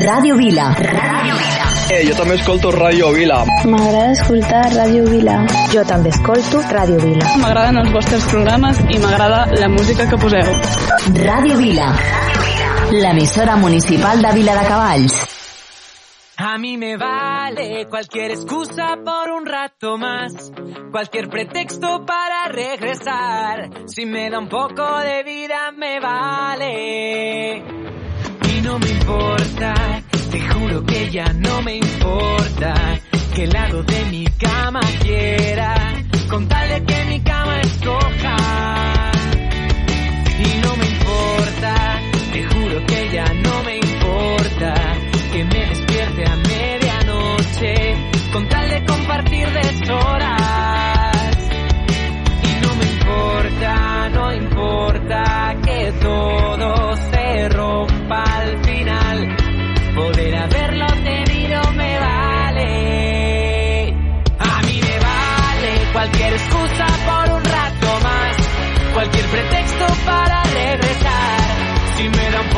Ràdio Vila. Ràdio Vila. Eh, jo també escolto Ràdio Vila. M'agrada escoltar Ràdio Vila. Jo també escolto Ràdio Vila. M'agraden els vostres programes i m'agrada la música que poseu. Ràdio Vila. L'emissora municipal de Vila de Cavalls. A mí me vale cualquier excusa por un rato más, cualquier pretexto para regresar. Si me da un poco de vida me vale. Y no me importa, te juro que ya no me importa que el lado de mi cama quiera, con tal de que mi cama escoja. Y no me importa, ya no me importa que me despierte a medianoche con tal de compartir deshoras. Y no me importa, no importa que todo se rompa al final.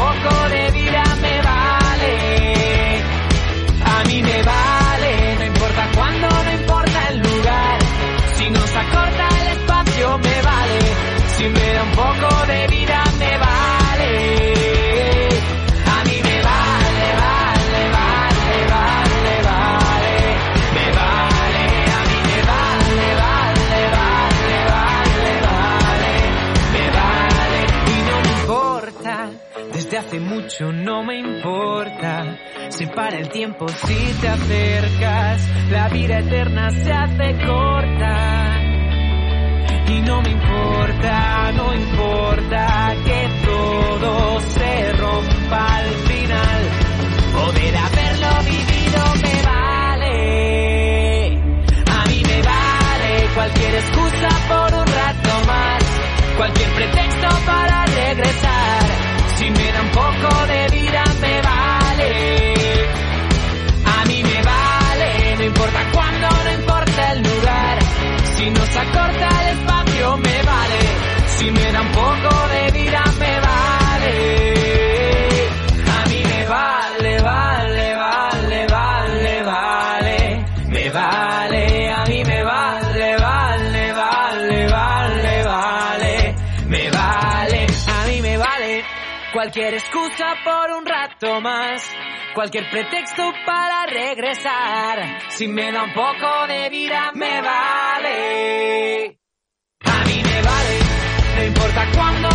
Me da un mucho no me importa. Se para el tiempo si te acercas. La vida eterna se hace corta. Y no me importa, no importa que todo se rompa al final. Poder haberlo vivido me vale. A mí me vale cualquier excusa por un rato más. Cualquier pretexto para regresar. Si me da un poco de vida me vale. A mí me vale, no importa cuándo, no importa el lugar. Si nos acorta el espacio me vale. Si me da un poco Cualquier excusa por un rato más. Cualquier pretexto para regresar. Si me da un poco de vida me vale. A mí me vale. No importa cuándo,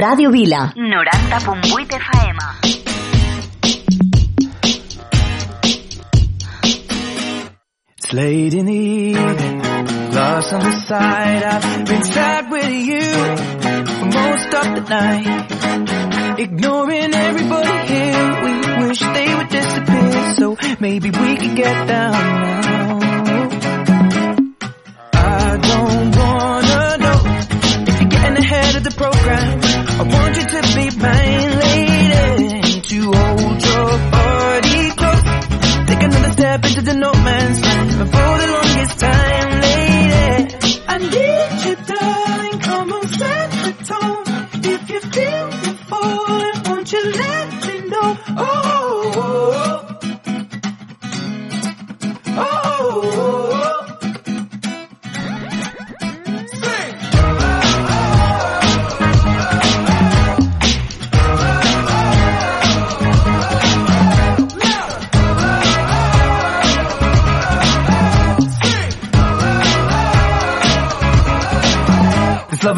Ràdio Vila. 90.8 FM. It's late in the evening, lost on the side. I've been sad with you for most of the night. Ignoring everybody here, we wish they would disappear. So maybe we could get down now. be pain.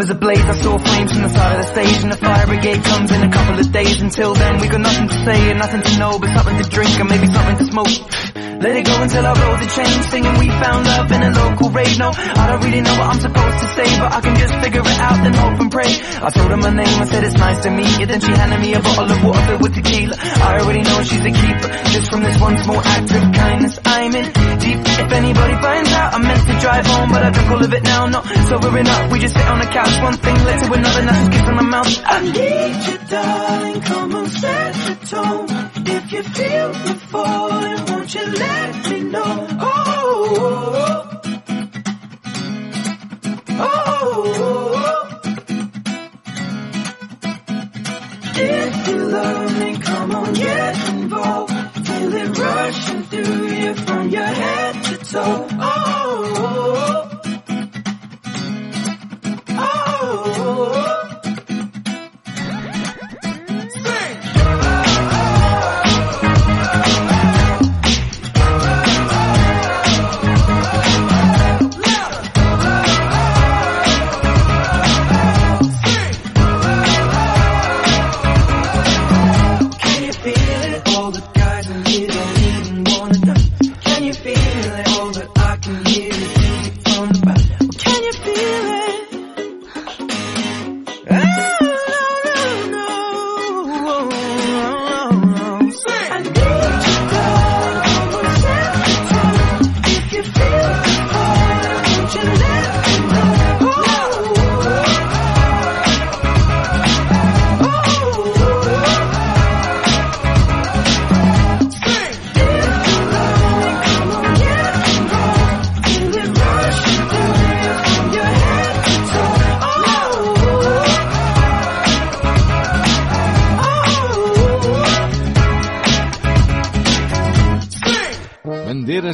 Love is a blaze, I saw flames from the side of the stage and the fire brigade comes in a couple of days. Until then, we got nothing to say and nothing to know, but something to drink and maybe something to smoke. Let it go until I roads the changed, singing we found love in a local rave. No, I don't really know what I'm supposed to say, but I can just figure it out and hope and pray. I told her my name, I said it's nice to meet you, then she handed me a bottle of water filled with tequila. I already know she's a keeper, just from this one small act of kindness. I'm in deep. If anybody finds out, I meant to drive home, but I drink all of it now. Not sobering up, we just sit on the couch, one thing led to another, now she's kissing my mouth. I need you, darling, come on, set the tone. If you feel me falling, won't you let me know? Oh, oh, oh. If you love me, come on, get involved. Feel it rushing through you from your head to toe. Oh, oh, oh. oh, oh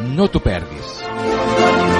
No t'ho perdis.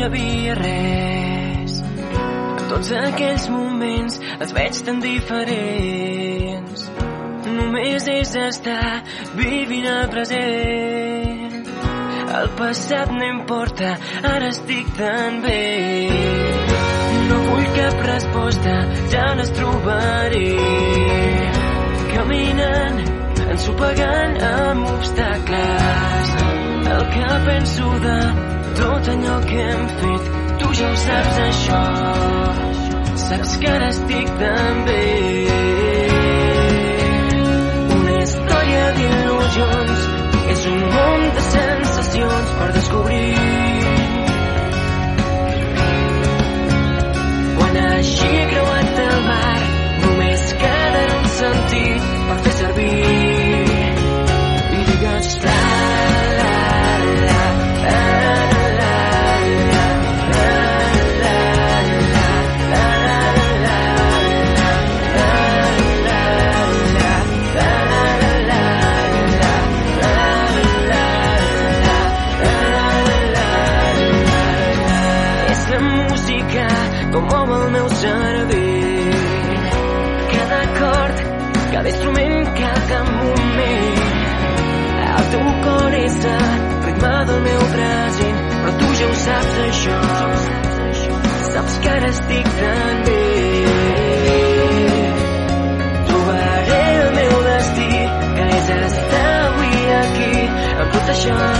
Hi havia res. En tots aquells moments els veig tan diferents. Només és estar vivint el present. El passat no importa, ara estic tan bé. No vull cap resposta, ja les trobaré. Caminant, ensopegant amb obstacles. El que penso de tot allò que hem fet, tu ja ho saps això. Saps que ara estic tan bé. Una història d'il·lusions és un món de sensacions per descobrir. Quan hagi creuat el mar, només queda un sentit per fer servir. Cor és el ritme del meu present, però tu ja ho saps això. Saps que ara estic tan bé. Trobaré el meu destí, que és estar avui aquí, amb tot això.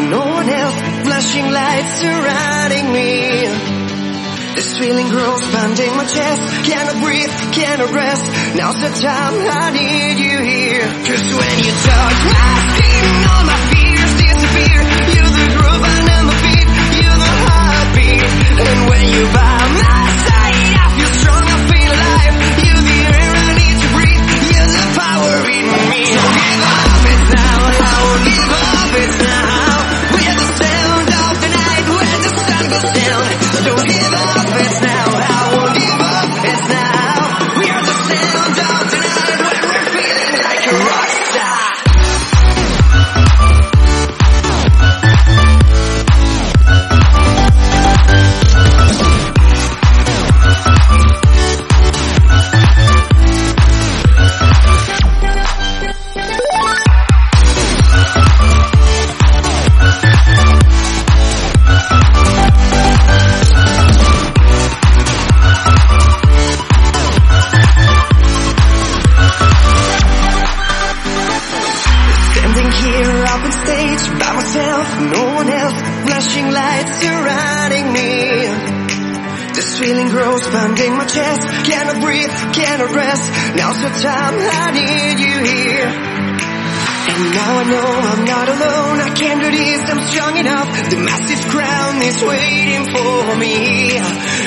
No one else, flashing lights surrounding me. This feeling grows, pounding my chest, cannot breathe, cannot rest. Now's the time I need you here. Cause when you talk, my skin, all my fears disappear. You're the groove under my feet, you're the heartbeat. And when you by my lights surrounding me. This feeling grows, pounding my chest, cannot breathe, cannot rest. Now's the time I need you here. And now I know I'm not alone, I can't do this, I'm strong enough. The massive crown is waiting for me.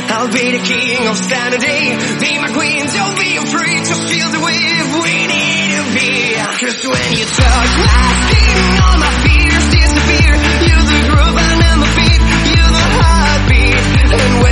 I'll be the king of Saturday, be my queen, don't be afraid to feel the wave we need to be. Cause when you touch my skin, all my fears disappear.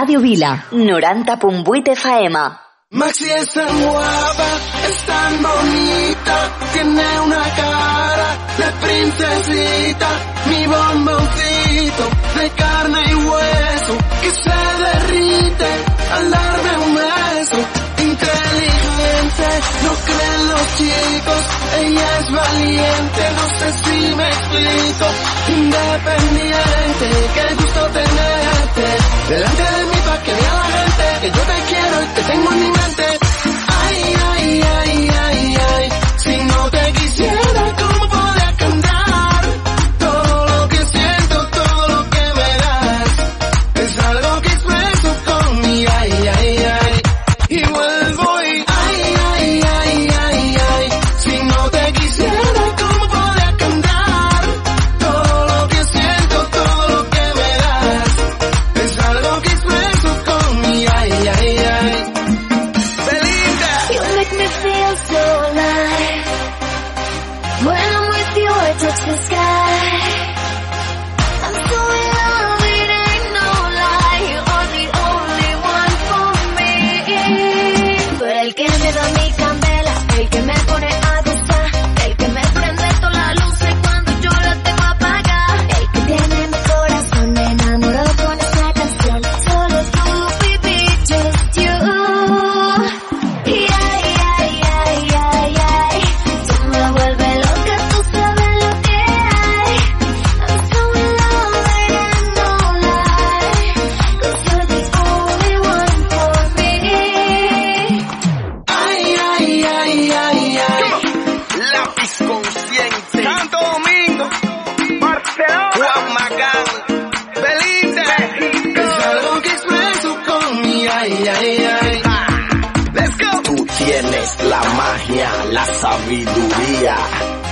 Ràdio Vila, 90.8 FM. Maxi es tan guapa, es tan bonita, tiene una cara de princesita, mi bomboncito de carne y hueso que se derrite al darme No creen los chicos, ella es valiente, no sé si me explico. Independiente, qué gusto tenerte delante de mí para que vea la gente que yo te quiero y te tengo en mi mente. Ay, ay,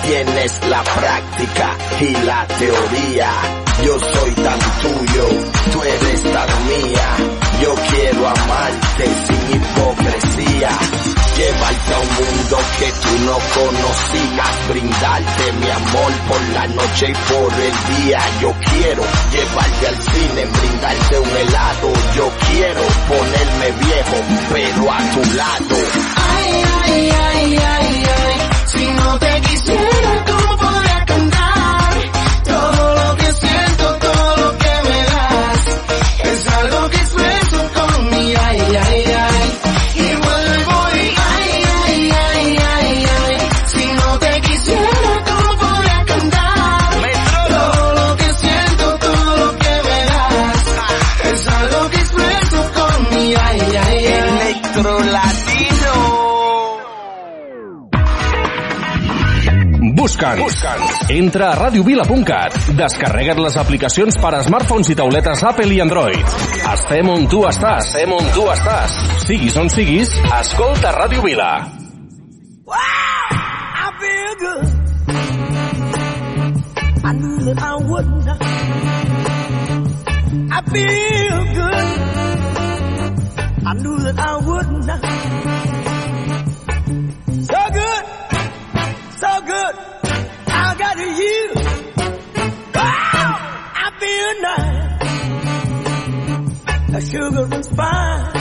tienes la práctica y la teoría. Yo soy tan tuyo, tú eres tan mía. Yo quiero amarte sin hipocresía. Llevarte a un mundo que tú no conocías, brindarte mi amor por la noche y por el día. Yo quiero llevarte al cine, brindarte un helado. Yo quiero ponerme viejo, pero a tu lado. Ay, ay, ay, ay, ay. Si no Busca'ns. Busca'ns. Entra a radiovila.cat. Descarrega't les aplicacions per a smartphones i tauletes Apple i Android. Estem on tu estàs. Estem on tu estàs. Siguis on siguis, escolta Ràdio Vila. I feel good. I knew that I wouldn't. I feel good. I knew that I wouldn't. The sugar and spice.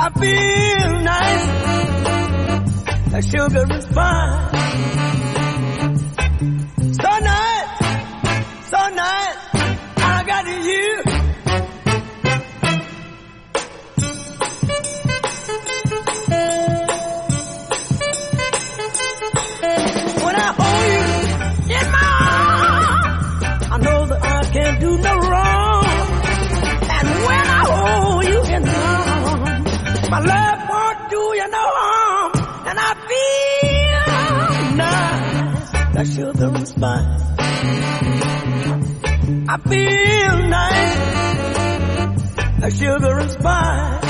I feel nice. The sugar is fine. Nice. That sugar is mine. I feel nice. That sugar is mine.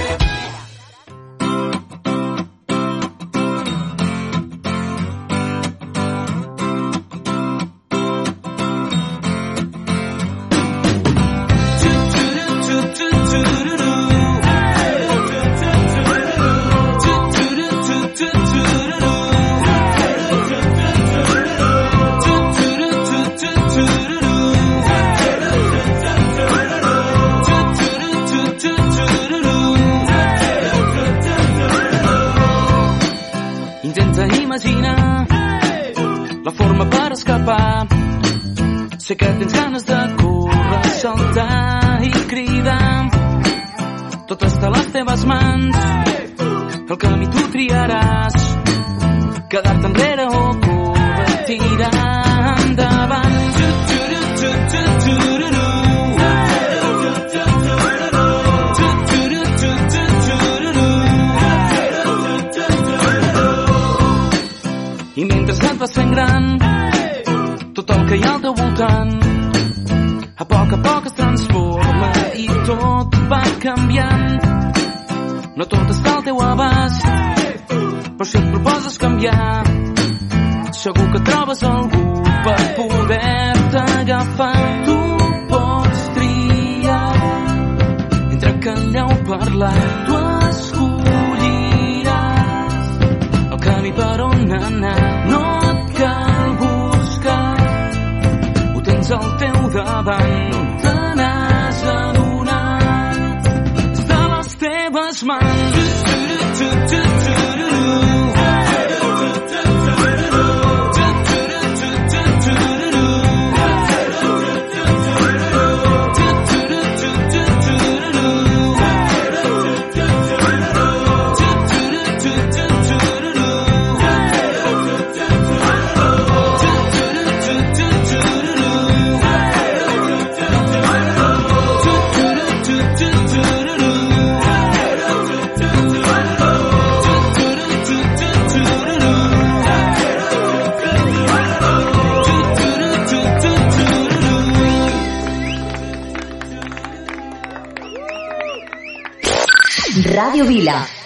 Radio Vila.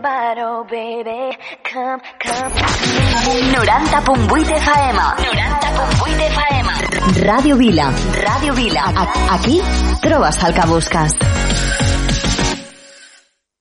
Bottle, baby. Come, come. 90.8 FM. 90.8 FM. Ràdio Vila. Ràdio Vila. A- Aquí trobes el que busques.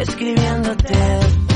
escribiéndote.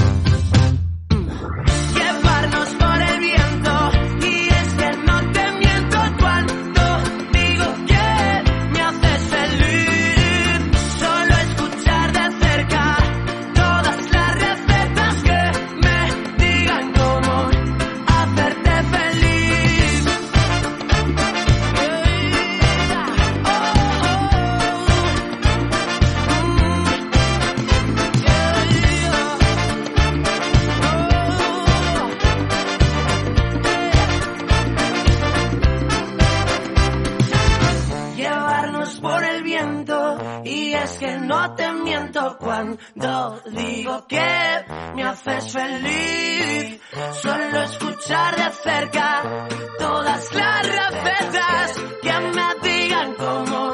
llevarnos te miento cuando digo que me haces feliz. Solo escuchar de cerca todas las recetas que me digan cómo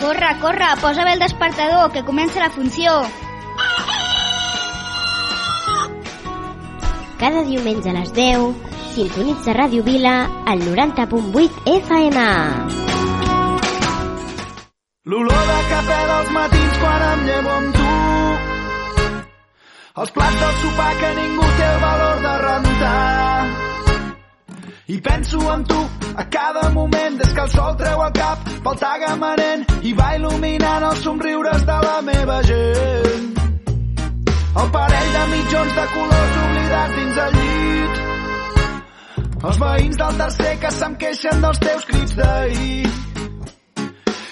Corre, corre, posa bé el despertador, que comença la funció. Cada diumenge a les 10, sintonitza Ràdio Vila al 90.8 FM. L'olor de cafè dels matins quan em llevo amb tu. Els plats del sopar que ningú té el valor de rentar. I penso en tu a cada moment des que el sol treu el cap pel tagamanent i va il·luminant els somriures de la meva gent. El parell de mitjons de colors oblidats dins el llit. Els veïns del tercer que se'm queixen dels teus crits d'ahir.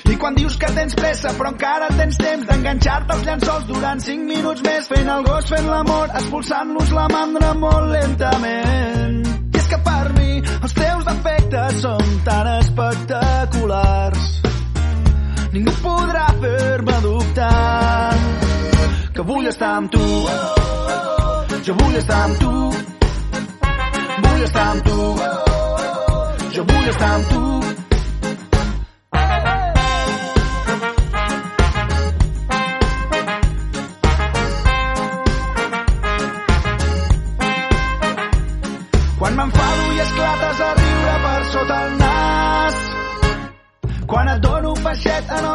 I quan dius que tens pressa però encara tens temps d'enganxar-te als llençols durant 5 minuts més fent el gos, fent l'amor, expulsant-los la mandra molt lentament. I és que per els teus defectes són tan espectaculars. Ningú podrà fer-me dubtar que vull estar amb tu. Jo vull estar amb tu. Vull estar amb tu. Jo vull estar amb tu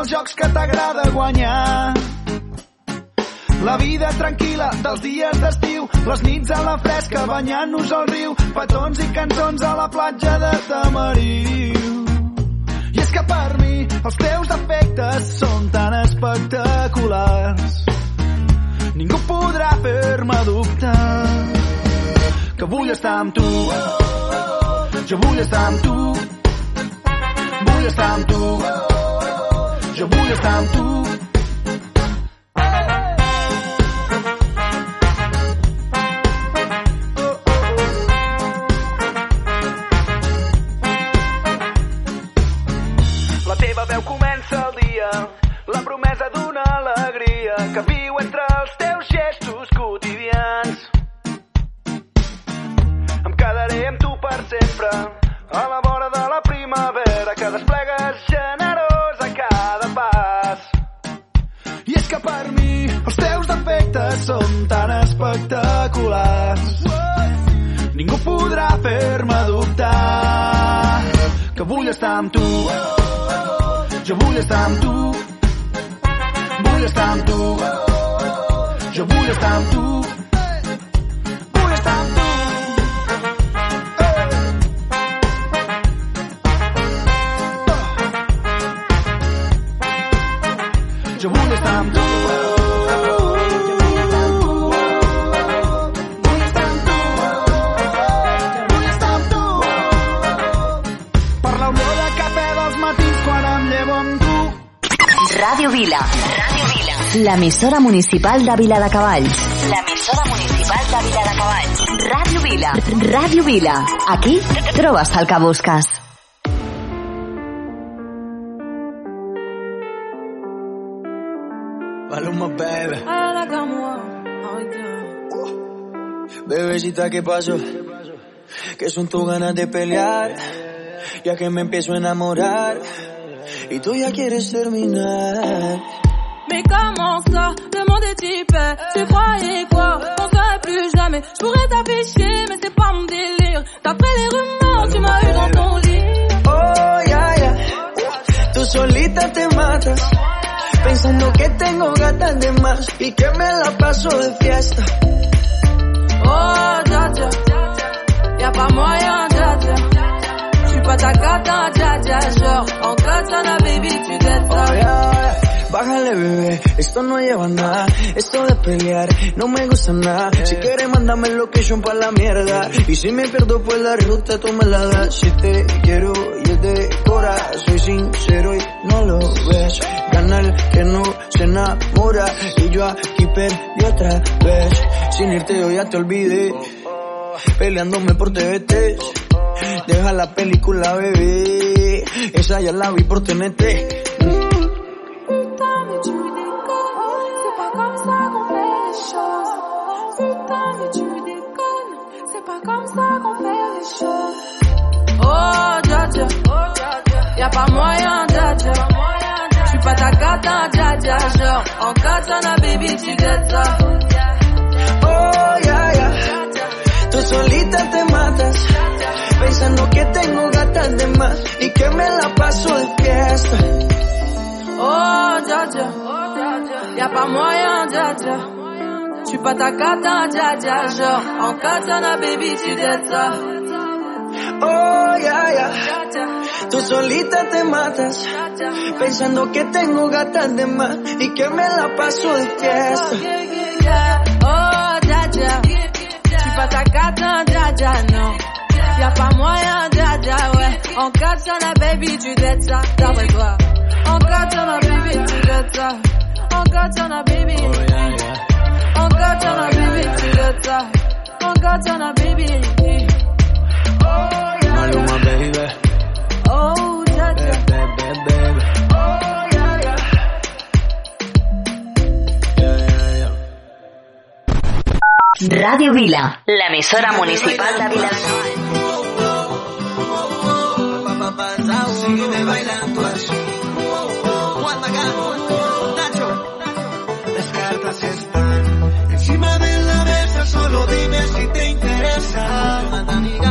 els jocs que t'agrada guanyar. La vida tranquil·la dels dies d'estiu, les nits a la fresca banyant-nos al riu, petons i cançons a la platja de Tamariu. I és que per mi els teus defectes són tan espectaculars. Ningú podrà fer-me dubtar que vull estar amb tu. Jo vull estar amb tu. Vull estar amb tu. Jo vull estar amb tu. La teva veu comença el dia, la promesa d'una alegria que viu espectaculars. Ningú podrà fer-me dubtar que vull estar amb tu. Jo vull estar amb tu. Vull estar amb tu. Jo vull estar amb tu. Vila. Ràdio Vila. L'emissora municipal de Vila de Cavalls. L'emissora municipal de Vila de Cavalls. Ràdio Vila. Ràdio Vila. Aquí trobes el que busques. Maluma, baby. Bebecita, ¿qué pasó? Que son tus ganas de pelear, ya que me empiezo a enamorar y tú ya quieres terminar. Mais comment ça, le monde est hyper? Tu croyais quoi? On serait plus jamais Je pourrais t'afficher mais c'est pas mon délire D'après les rumeurs tu m'as eu dans ton lit Oh, ya, ya. Tú solita te matas, pensando que tengo gatas de más y que me la paso de fiesta. Oh, dja dja, y'a pas moyen, dja dja. J'suis pas ta gata, dja dja, genre, en katana, baby, tu ça. Oh, yeah. Bájale bebé, esto no lleva nada, esto de pelear no me gusta nada. Si quieres mándame el location pa' la mierda, y si me pierdo pues la ruta tú me la das. Si te quiero y es de cora, soy sincero y no lo ves. Gana el que no se enamora, y yo aquí perdí otra vez. Sin irte yo ya te olvidé, peleándome por TVT. Deja la película bebé, esa ya la vi por TNT. Putain, mais tu déconnes, c'est pas comme ça qu'on fait les choses. Putain, mais tu déconnes, c'est pas comme ça qu'on fait les choses. Oh, dja dja, y'a pas moyen, dja dja. J'suis pas ta gata, dja dja, genre, en katana, baby, tu dettes ça. Solita te matas, pensando que tengo gatas de más y que me la paso de fiesta. Oh, dja dja, y'a pas moyen, dja dja. J'suis pas ta gata, dja dja, genre, en katana, baby, tu ça. Oh, ya, ya. Tú solita te matas, pensando que tengo gatas de más y que me la paso de fiesta. Oh, dja dja, j'suis pas ta gata, dja dja, non. Y'a pas moyen, dja dja, ouais. En katana, baby, tu dettes ça, d'après toi. En katana, baby, tu dettes ça. En katana, baby. En katana, baby, tu dettes ça. En katana, baby. Maluma, baby. Radio Vila, la emisora municipal de Vila. Las cartas están encima de la mesa. Solo dime si te interesa.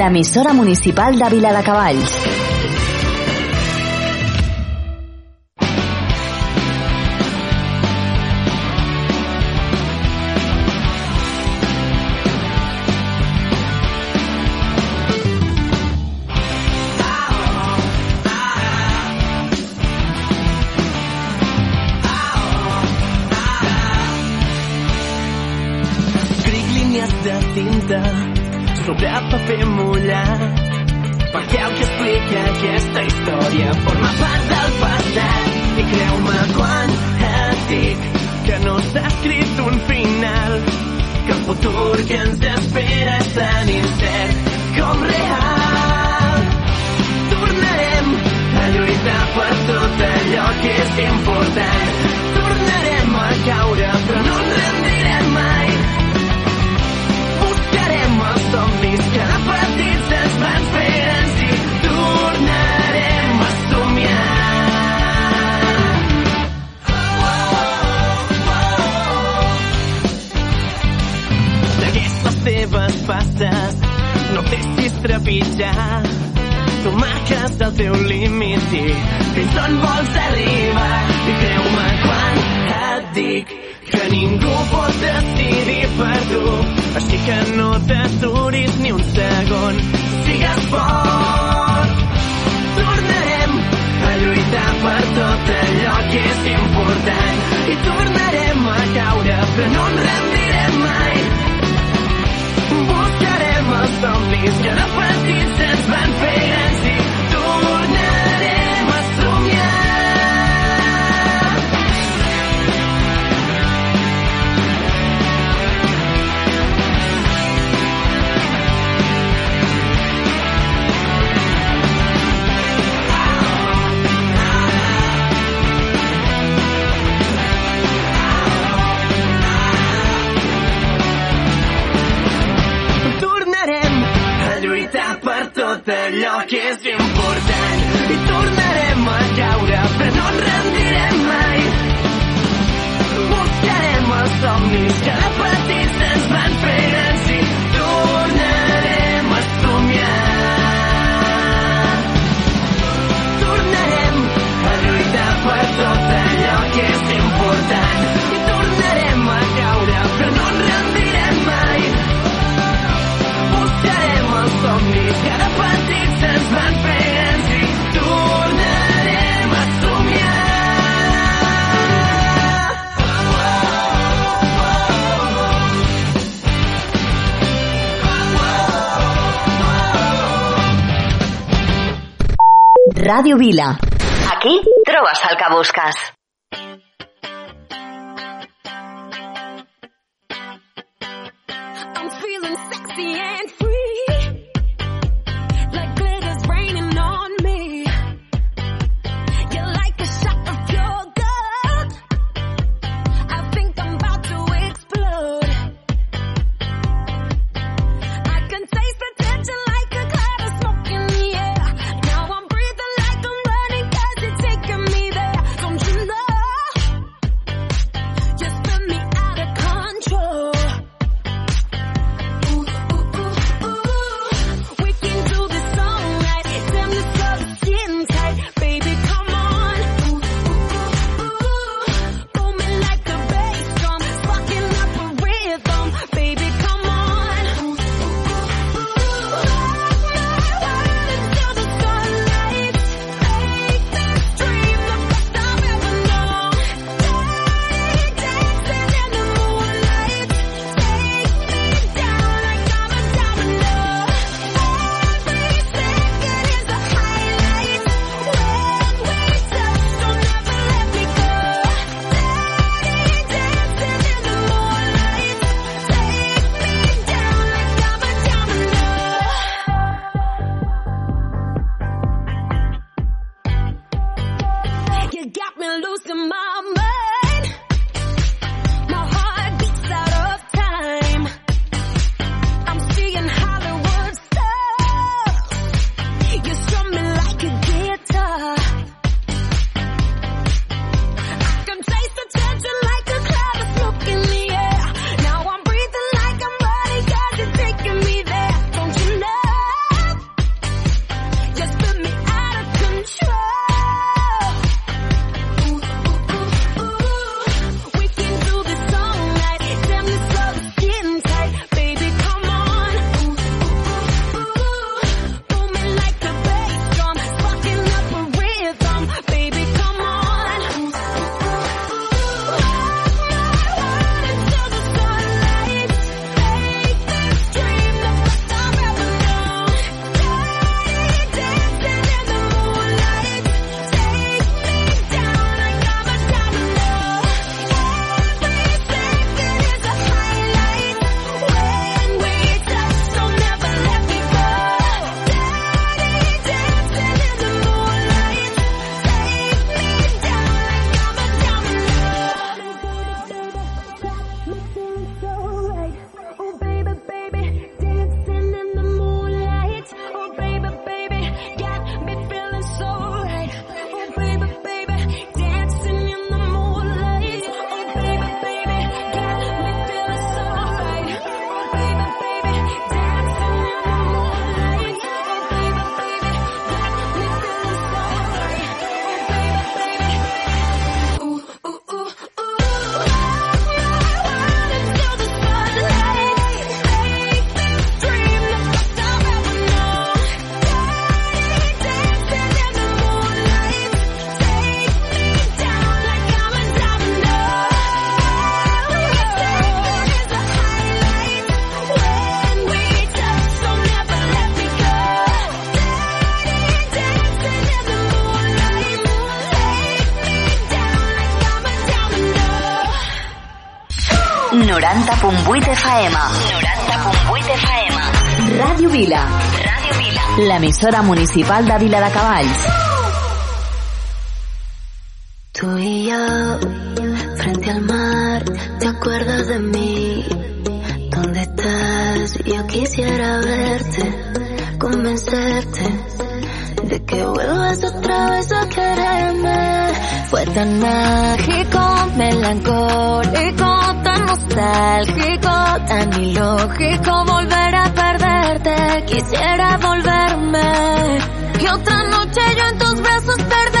l'emissora municipal de Viladecavalls. descrit un final que el futur que ens espera és tan incert com real. Tornarem a lluitar per tot allò que és important aquest el teu límit i fins on vols arribar i creu-me quan et dic que ningú pot decidir per tu. Així que no t'aturis ni un segon sigues fort. Tornarem a lluitar per tot allò que és important. I tornarem a caure però no ens rendirem mai. Buscarem els somnis que de petits ens van fer gran allò que és important. I tornarem a caure però no ens rendirem mai. Buscarem els somnis que de petits ens van fer grans i tornarem a somiar. Tornarem a lluitar per tot allò que és important. somnis que de petits ens van fer ens. Radio Vila. Aquí trobes el que busques. 90.8 de Faema. 90.8 de Faema. Ràdio Vila. Ràdio Vila. L'emissora municipal de Vila de Cavalls. Tú y yo, frente al mar, ¿te acuerdas de mí? ¿Dónde estás? Yo quisiera verte, convencerte de que vuelvas otra vez a quererme. Fue tan mágico, melancólico nostálgico, tan ilógico volver a perderte. Quisiera volverme y otra noche yo en tus brazos perder.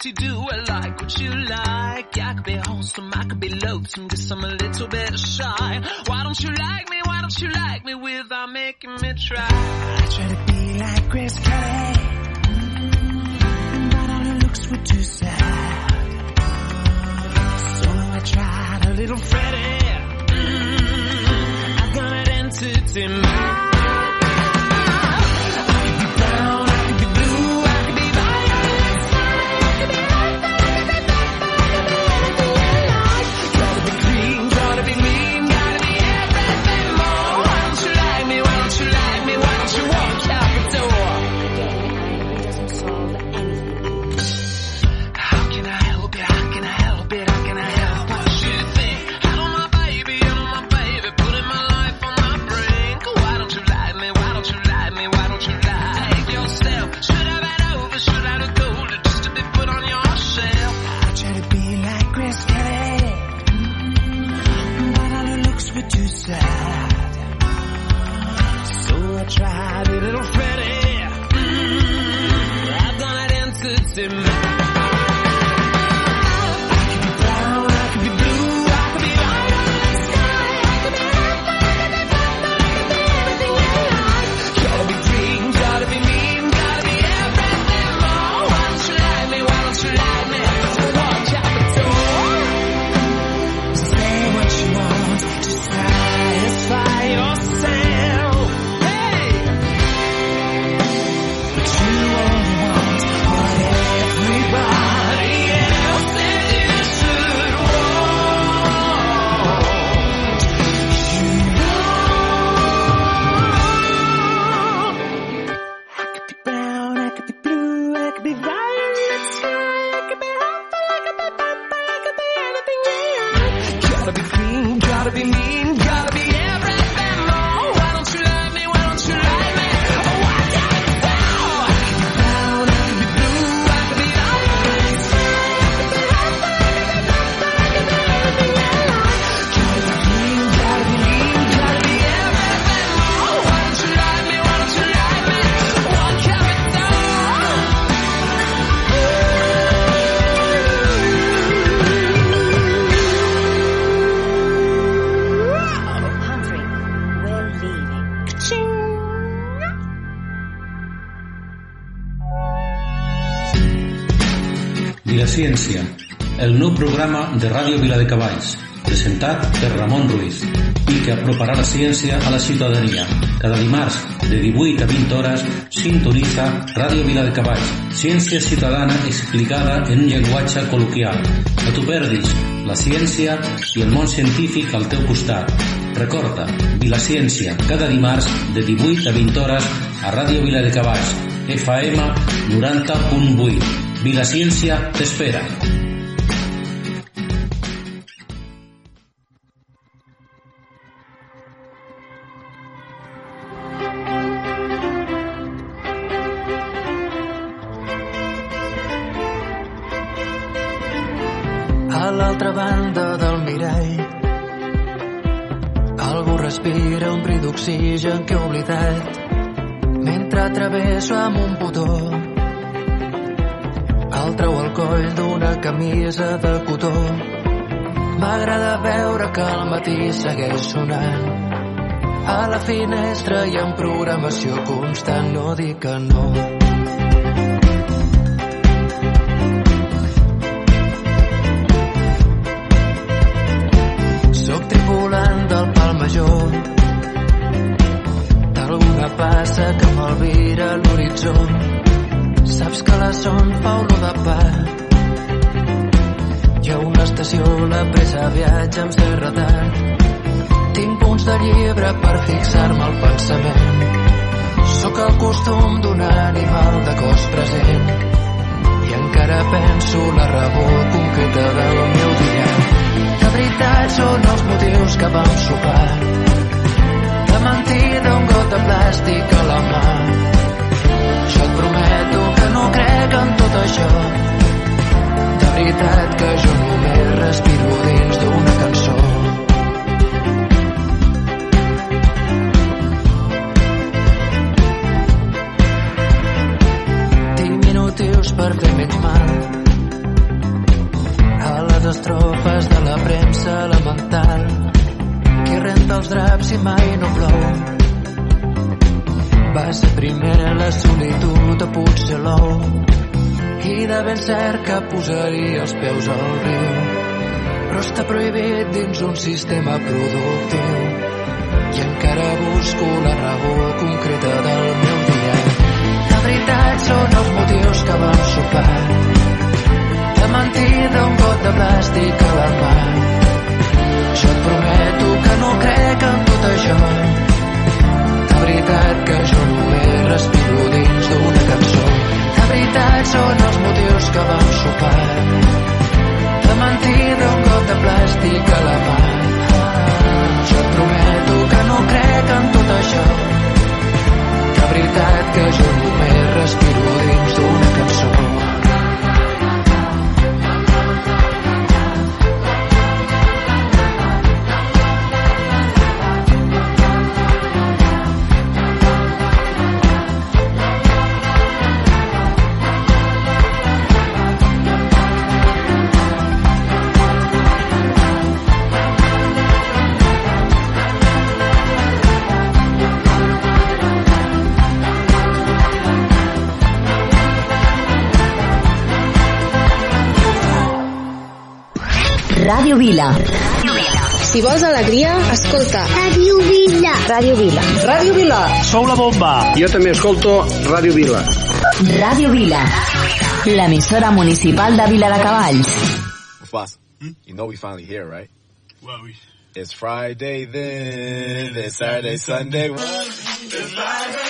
to do. Ràdio Viladecavalls, presentat per Ramon Ruiz i que aproparà la ciència a la ciutadania. Cada dimarts, de 18 a 20 hores, sintonitza Ràdio Viladecavalls, ciència ciutadana explicada en un llenguatge col·loquial. No t'ho perdis, la ciència i el món científic al teu costat. Recorda, Vilaciència, cada dimarts, de 18 a 20 hores, a Ràdio Viladecavalls, FM 90.8. Vilaciència t'espera. Segueix sonant. A la finestra hi ha programació constant no dic que no llibre per fixar-me al pensament. Sóc el costum d'un animal de cos present i encara penso la raó concreta del meu dia. De veritat són els motius que vam sopar. De mentida un got de plàstic a la mà. Jo et prometo que no crec en tot això. Veritat que jo només respiro dins d'una Diminutius per fer menys mal. A les estrofes de la premsa elemental qui renta els draps i mai no plou. Va ser primer la solitud a Puigcelou i de ben cert que posaria els peus al riu. Però està prohibit dins un sistema productiu. I encara busco la raó concreta del meu dia veritat són els motius que vam sopar de mentida un got de plàstic a la mà. Jo et prometo que no crec en tot això. De veritat que jo només respiro dins d'una cançó. De veritat són els motius que vam sopar. De mentida un got de plàstic a la mà. Jo et prometo que no crec en tot això. Veritat que jo només respiro dins Ràdio Vila. Si vols alegria, escolta. Ràdio Vila. Ràdio Vila. Ràdio Vila. Sou la bomba. Jo també escolto Ràdio Vila. Ràdio Vila. L'emissora municipal de Vila de Cavalls. Boss, you know we finally here, right? Well, we... It's Friday then, it's Saturday, Sunday. It's live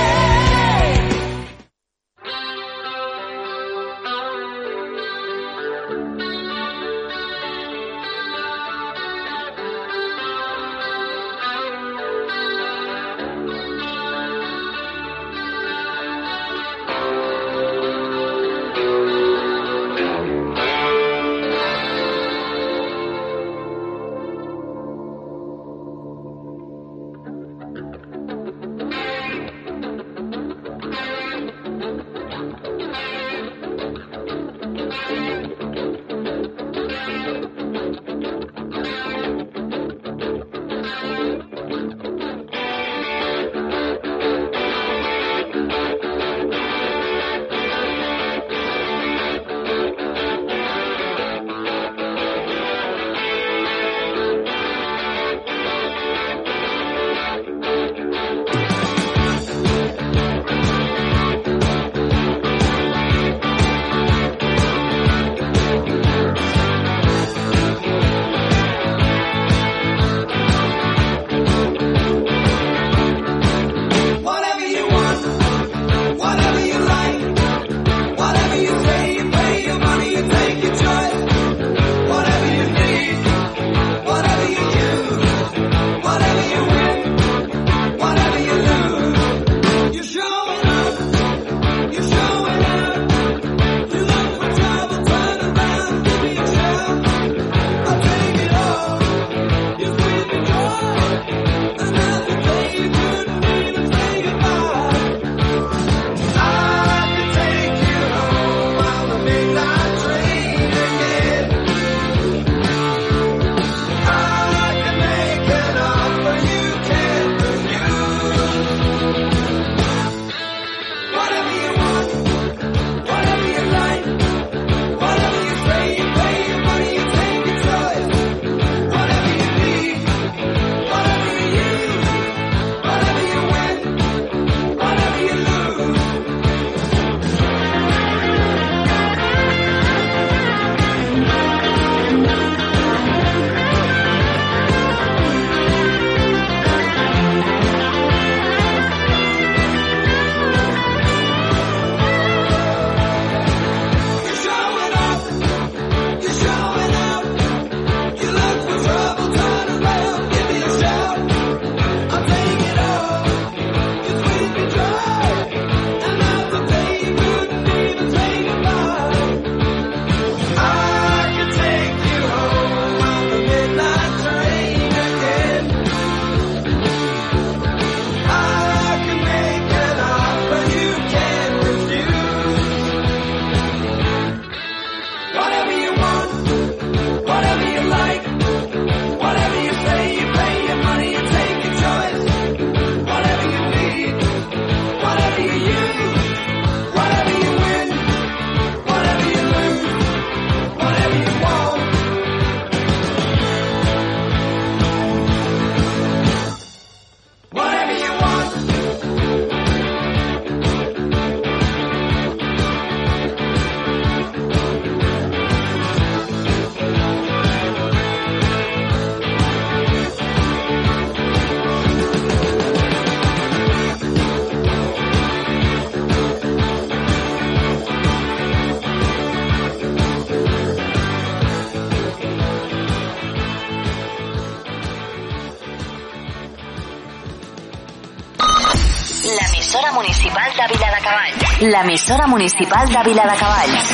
L'emissora municipal de Viladecavalls.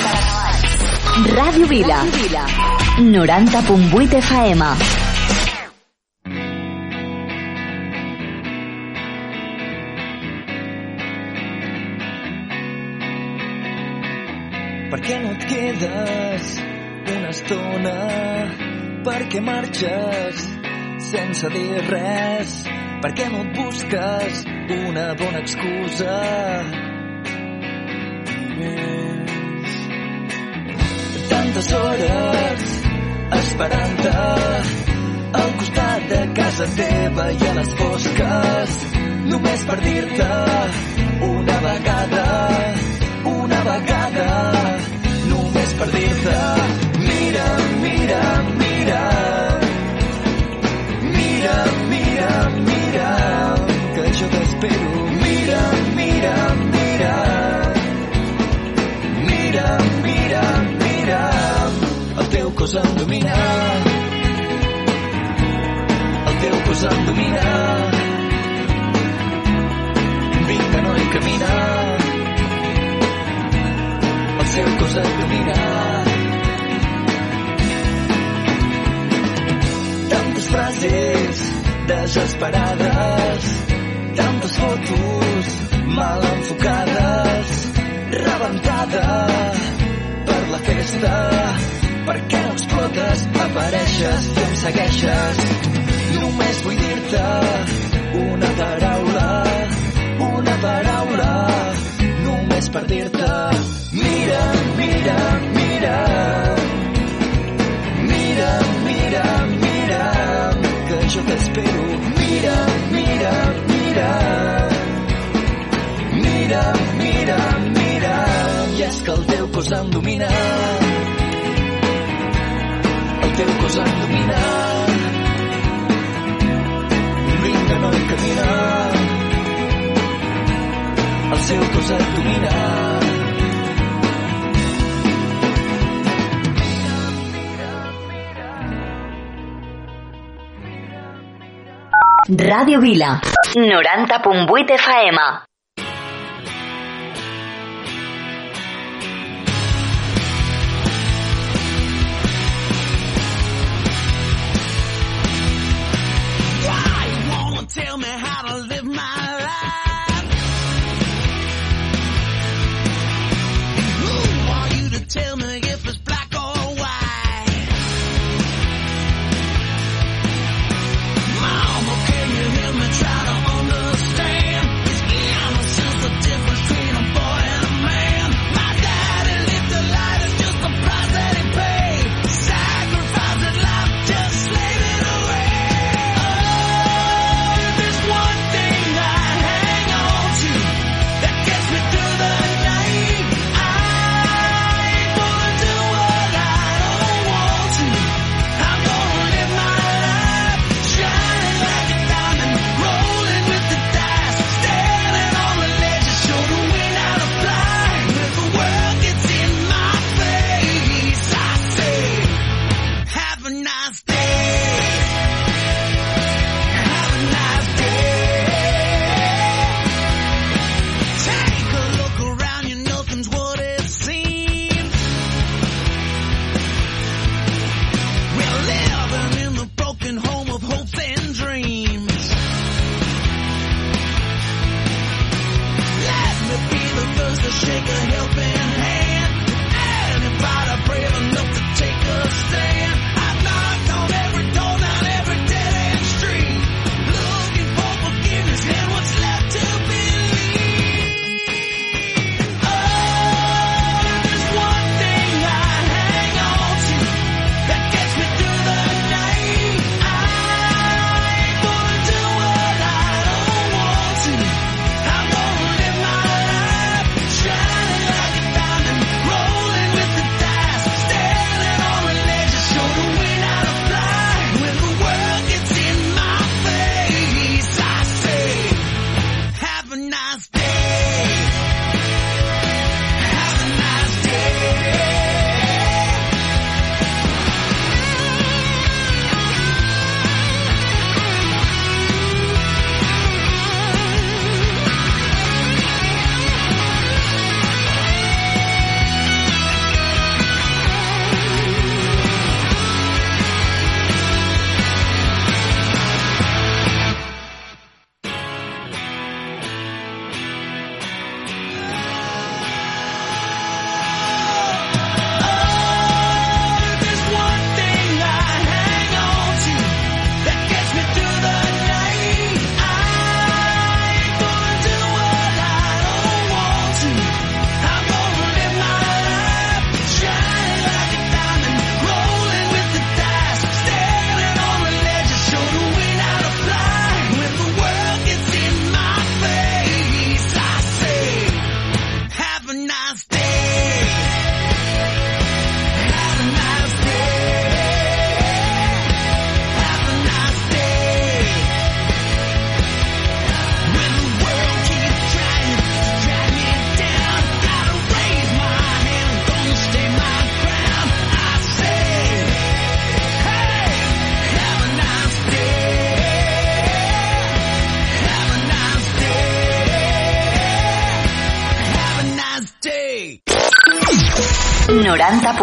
Ràdio Vila. 90.8 FM. Per què no et quedes una estona? Per què marxes sense dir res? Per què no et busques una bona excusa? Tantes hores esperant-te al costat de casa teva i a les fosques només per dir-te una vegada una vegada només per dir-te mira, mira, mira mira, mira, mira que jo t'espero mira, mira, mira cos em domina el teu cos em domina vinga noi camina el seu cos et domina. Tantes frases desesperades, tantes fotos mal enfocades, rebentada per la festa. Per què no explotes? Apareixes i em segueixes. Només vull dir-te una paraula, una paraula, només per dir-te mira, mira, mira mira, mira, mira que jo t'espero mira, mira, mira mira, mira, mira i és que el teu cos em domina el teu cos em domina vinga noi camina el seu cos et domina Ràdio Vila. 90.8 FM.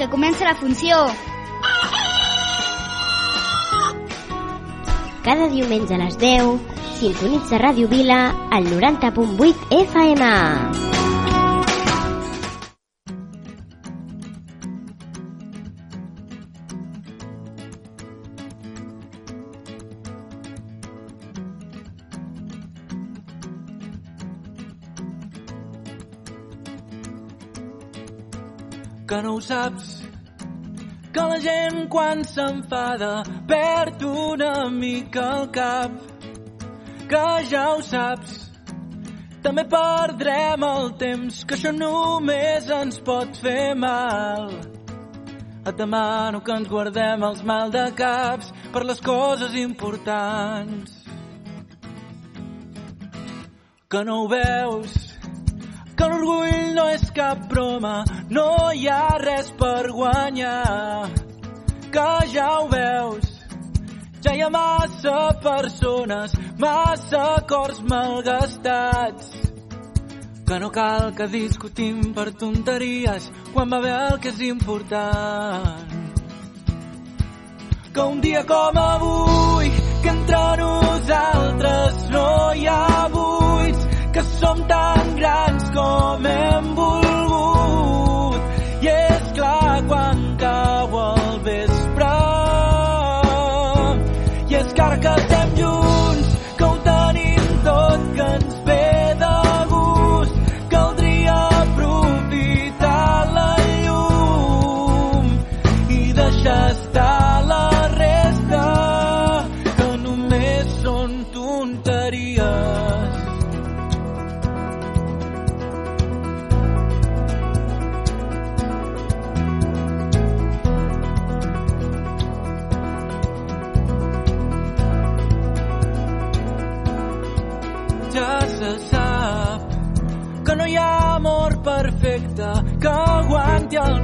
Que comença la funció. Cada diumenge a les 10, sintonitza Ràdio Vila al 90.8 FM. Quan s'enfada perd una mica el cap. Que ja ho saps també perdrem el temps que això només ens pot fer mal. Et demano que ens guardem els mal de caps per les coses importants. Que no ho veus que l'orgull no és cap broma, no hi ha res per guanyar, que ja ho veus, ja hi ha massa persones, massa cors malgastats, que no cal que discutim per tonteries quan va bé el que és important. Que un dia com avui, que entre nosaltres no hi ha buits, que som tan grans com hem volgut. I és clar quan cau el vespre. És que ara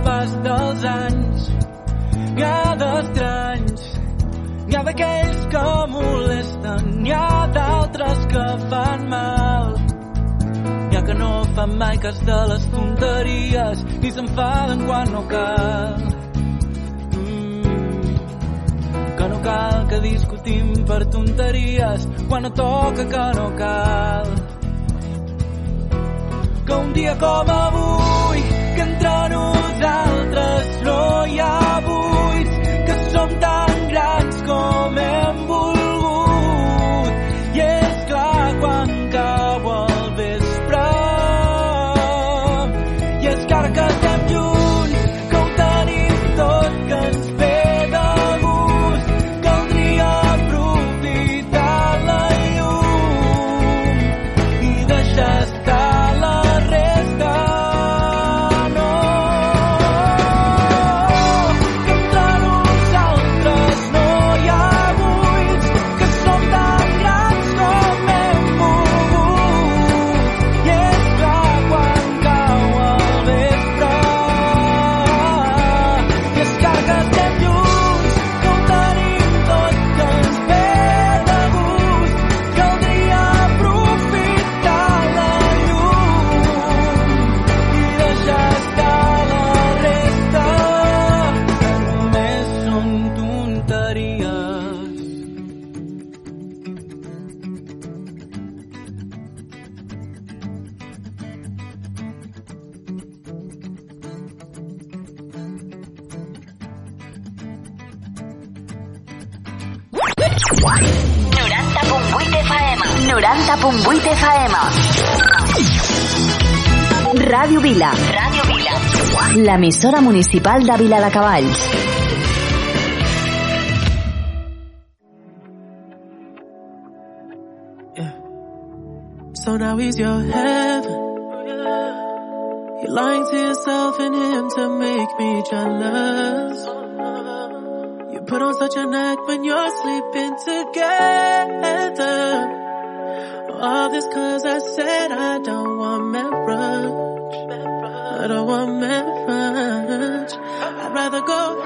pas dels anys. N'hi ha d'estranys, n'hi ha d'aquells que molesten, n'hi ha d'altres que fan mal. N'hi ha que no fan mai cas de les tonteries ni s'enfaden quan no cal. que no cal que discutim per tonteries quan no toca que no cal. Que un dia com avui, que entre nosaltres no hi ha buits, que som tan grans com hem volgut. FM. Ràdio Vila. Ràdio Vila. L'emissora municipal de Vila de Cavalls. So now he's your heaven. You're lying to yourself and him to make me jealous. You put on such an act when you're sleeping together. All this cause I said I don't want marriage. I don't want marriage. I'd rather go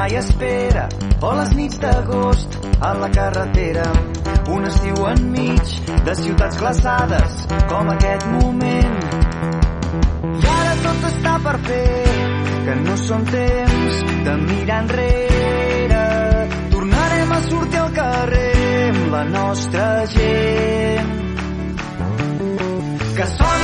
Mai espera o les nits d'agost a la carretera un estiu enmig de ciutats glaçades com aquest moment i ara tot està per fer que no són temps de mirar enrere. Tornarem a sortir al carrer amb la nostra gent. Que sonin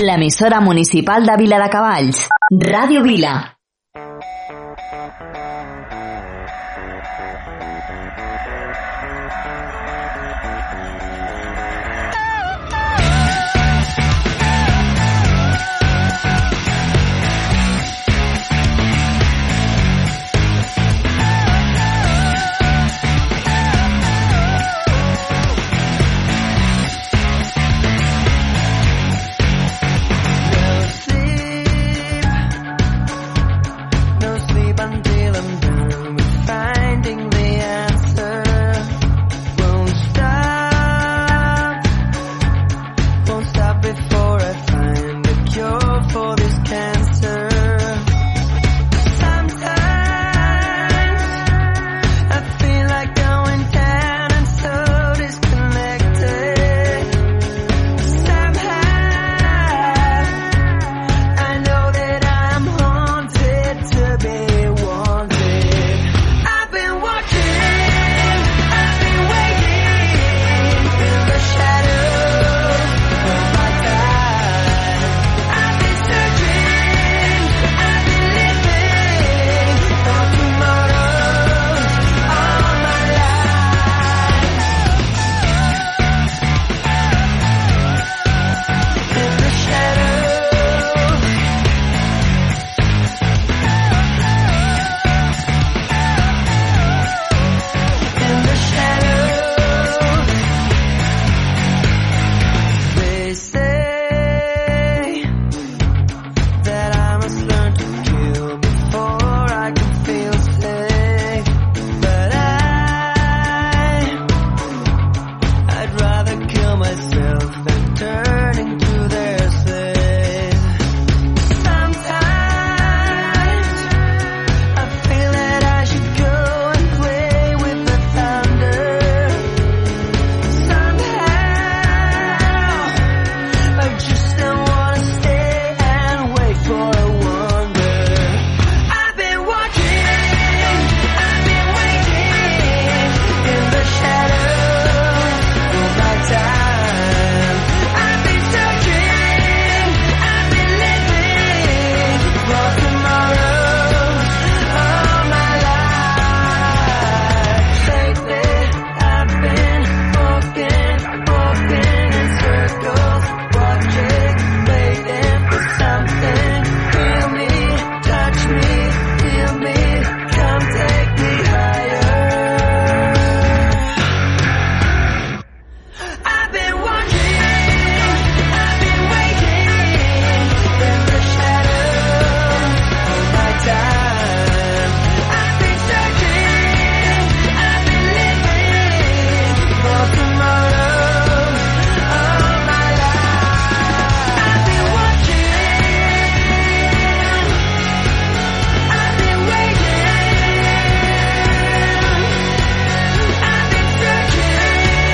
L'emissora municipal de Vila de Cavalls. Ràdio Vila.